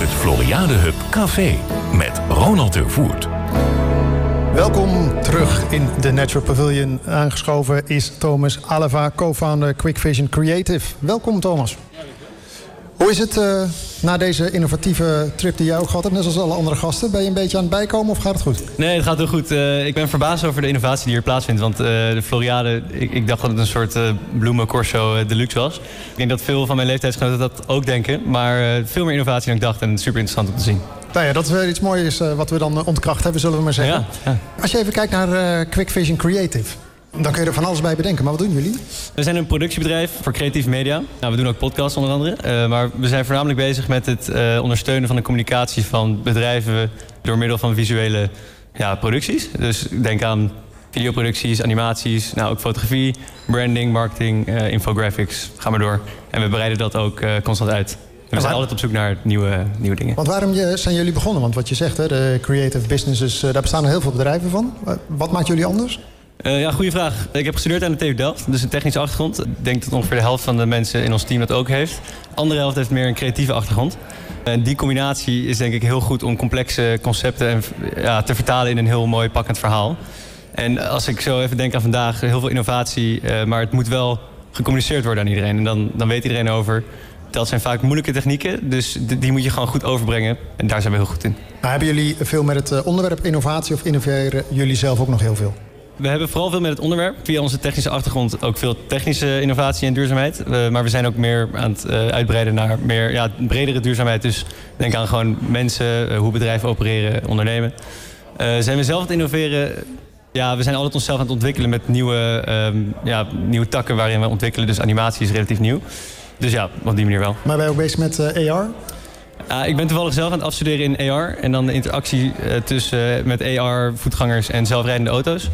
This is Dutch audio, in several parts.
Het Floriade Hub Café met Ronald Tervoert. Welkom terug in de Natural Pavilion. Aangeschoven is Thomas Aleva, co-founder Quick Vision Creative. Welkom Thomas. Hoe is het uh, na deze innovatieve trip die jij ook gehad hebt, net als alle andere gasten? Ben je een beetje aan het bijkomen of gaat het goed? Nee, het gaat heel goed. Uh, ik ben verbaasd over de innovatie die hier plaatsvindt. Want uh, de Floriade, ik, ik, dacht dat het een soort bloemencorso deluxe was. Ik denk dat veel van mijn leeftijdsgenoten dat ook denken. Maar veel meer innovatie dan ik dacht en super interessant om te zien. Nou ja, dat is weer iets moois wat we dan ontkracht hebben, zullen we maar zeggen. Ja, ja. Als je even kijkt naar Quick Vision Creative. Dan kun je er van alles bij bedenken. Maar wat doen jullie? We zijn een productiebedrijf voor creatieve media. Nou, we doen ook podcasts onder andere. Uh, maar we zijn voornamelijk bezig met het uh, ondersteunen van de communicatie van bedrijven door middel van visuele ja, producties. Dus denk aan videoproducties, animaties, nou ook fotografie, branding, marketing, uh, infographics. Ga maar door. En we breiden dat ook constant uit. En we zijn altijd op zoek naar nieuwe, nieuwe dingen. Want waarom zijn jullie begonnen? Want wat je zegt, hè, de creative businesses, daar bestaan er heel veel bedrijven van. Wat maakt jullie anders? Uh, ja, goede vraag. Ik heb gestudeerd aan de TU Delft, dus een technische achtergrond. Ik denk dat ongeveer de helft van de mensen in ons team dat ook heeft. De andere helft heeft meer een creatieve achtergrond. En die combinatie is denk ik heel goed om complexe concepten en, ja, te vertalen in een heel mooi pakkend verhaal. En als ik zo even denk aan vandaag, heel veel innovatie, uh, maar het moet wel gecommuniceerd worden aan iedereen. En dan, dan weet iedereen over. Dat zijn vaak moeilijke technieken, dus die moet je gewoon goed overbrengen. En daar zijn we heel goed in. Maar hebben jullie veel met het eh, onderwerp innovatie of innoveren jullie zelf ook nog heel veel? We hebben vooral veel met het onderwerp. Via onze technische achtergrond ook veel technische innovatie en duurzaamheid. Uh, maar we zijn ook meer aan het uh, uitbreiden naar meer ja, bredere duurzaamheid. Dus denk aan gewoon mensen, uh, hoe bedrijven opereren, ondernemen. zijn we zelf aan het innoveren? Ja, we zijn altijd onszelf aan het ontwikkelen met nieuwe, um, ja, nieuwe takken waarin we ontwikkelen. Dus animatie is relatief nieuw. Dus ja, op die manier wel. Maar ben je ook bezig met AR? Uh, ik ben toevallig zelf aan het afstuderen in AR. En dan de interactie uh, tussen met AR, voetgangers en zelfrijdende auto's.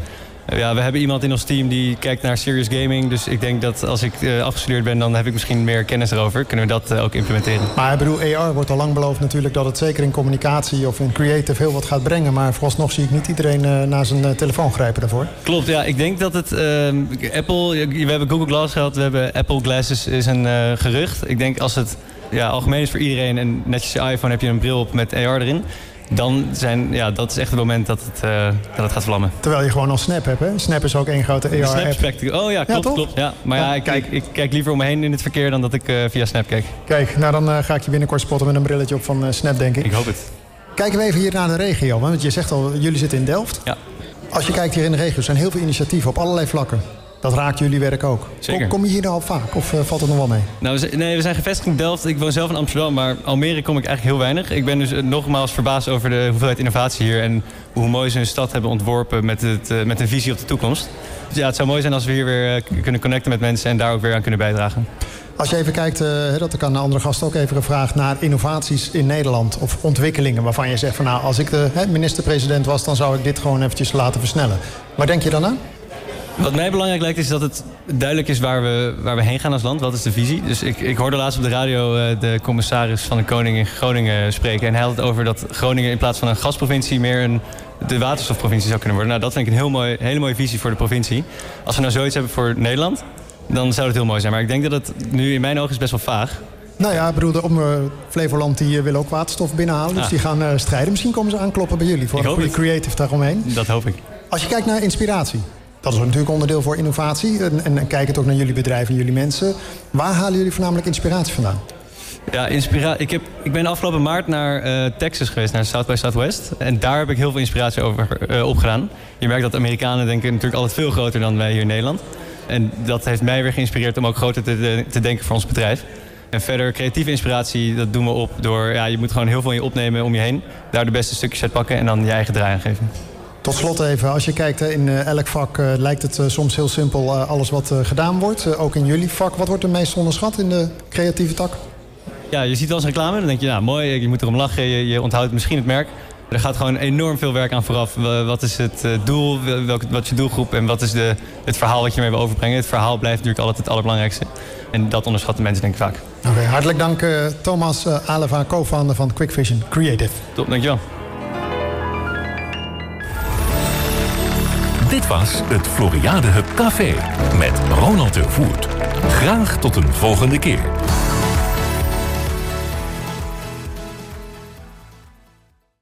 Ja, we hebben iemand in ons team die kijkt naar serious gaming. Dus ik denk dat als ik uh, afgestudeerd ben, dan heb ik misschien meer kennis erover. Kunnen we dat uh, ook implementeren. Maar ik bedoel, AR wordt al lang beloofd natuurlijk dat het zeker in communicatie of in creative heel wat gaat brengen. Maar vooralsnog zie ik niet iedereen uh, naar zijn telefoon grijpen daarvoor. Klopt, ja. Ik denk dat het ehm, Apple, we hebben Google Glass gehad, we hebben Apple Glasses is een gerucht. Ik denk als het ja, algemeen is voor iedereen en netjes je iPhone heb je een bril op met AR erin dan zijn, ja, dat is echt het moment dat het, uh, dat het gaat vlammen. Terwijl je gewoon al Snap hebt, hè? Snap is ook één grote AR-app. Snap Spectacle. Oh ja, klopt, ja, klopt. Ja. Maar ja, ik, kijk. Ik, ik, kijk liever om me heen in het verkeer dan dat ik uh, via Snap kijk. Kijk, nou dan uh, ga ik je binnenkort spotten met een brilletje op van Snap, denk ik. Ik hoop het. Kijken we even hier naar de regio. Want je zegt al, jullie zitten in Delft. Ja. Als je kijkt hier in de regio, zijn heel veel initiatieven op allerlei vlakken. Dat raakt jullie werk ook. Zeker. Kom, je hier nou al vaak of uh, valt het nog wel mee? Nou, we, nee, we zijn gevestigd in Delft. Ik woon zelf in Amsterdam, maar Almere kom ik eigenlijk heel weinig. Ik ben dus uh, nogmaals verbaasd over de hoeveelheid innovatie hier... en hoe mooi ze hun stad hebben ontworpen met, het, uh, met een visie op de toekomst. Dus ja, het zou mooi zijn als we hier weer kunnen connecten met mensen... en daar ook weer aan kunnen bijdragen. Als je even kijkt, dat ik aan de andere gasten ook even gevraagd... naar innovaties in Nederland of ontwikkelingen waarvan je zegt... van nou, als ik de minister-president was, dan zou ik dit gewoon eventjes laten versnellen. Waar denk je dan aan? Wat mij belangrijk lijkt is dat het duidelijk is waar we, waar we heen gaan als land. Wat is de visie? Dus ik, ik hoorde laatst op de radio uh, de commissaris van de Koning in Groningen spreken. En hij had het over dat Groningen in plaats van een gasprovincie meer een de waterstofprovincie zou kunnen worden. Nou, dat vind ik een heel mooi, hele mooie visie voor de provincie. Als we nou zoiets hebben voor Nederland, dan zou het heel mooi zijn. Maar ik denk dat het nu in mijn ogen is best wel vaag. Nou ja, broeder, om uh, Flevoland die uh, willen ook waterstof binnenhalen. Dus ah. die gaan uh, strijden. Misschien komen ze aankloppen bij jullie voor een goede creative daaromheen. Dat hoop ik. Als je kijkt naar inspiratie. Dat is natuurlijk onderdeel voor innovatie. En, en, en kijk het ook naar jullie bedrijven en jullie mensen. Waar halen jullie voornamelijk inspiratie vandaan? Ja, inspira ik, heb, ik ben afgelopen maart naar uh, Texas geweest, naar South by Southwest. En daar heb ik heel veel inspiratie over uh, opgedaan. Je merkt dat Amerikanen denken natuurlijk altijd veel groter dan wij hier in Nederland. En dat heeft mij weer geïnspireerd om ook groter te, te denken voor ons bedrijf. En verder, creatieve inspiratie, dat doen we op door... Ja, je moet gewoon heel veel in je opnemen om je heen. Daar de beste stukjes uit pakken en dan je eigen draai aan geven. Tot slot even, als je kijkt in uh, elk vak uh, lijkt het uh, soms heel simpel alles wat gedaan wordt. ook in jullie vak, wat wordt er meest onderschat in de creatieve tak? Ja, je ziet wel eens reclame, dan denk je, nou mooi, je moet erom lachen, je, je onthoudt misschien het merk. Er gaat gewoon enorm veel werk aan vooraf. Wat is het doel, welk, wat is je doelgroep en wat is de, het verhaal wat je mee wil overbrengen. Het verhaal blijft natuurlijk altijd het allerbelangrijkste. En dat onderschatten mensen denk ik vaak. Oké, okay, hartelijk dank Thomas Aleva, co-founder van Quick Vision Creative. Top, dankjewel. Het Floriade Hub Café met Ronald Tervoert. Graag tot een volgende keer.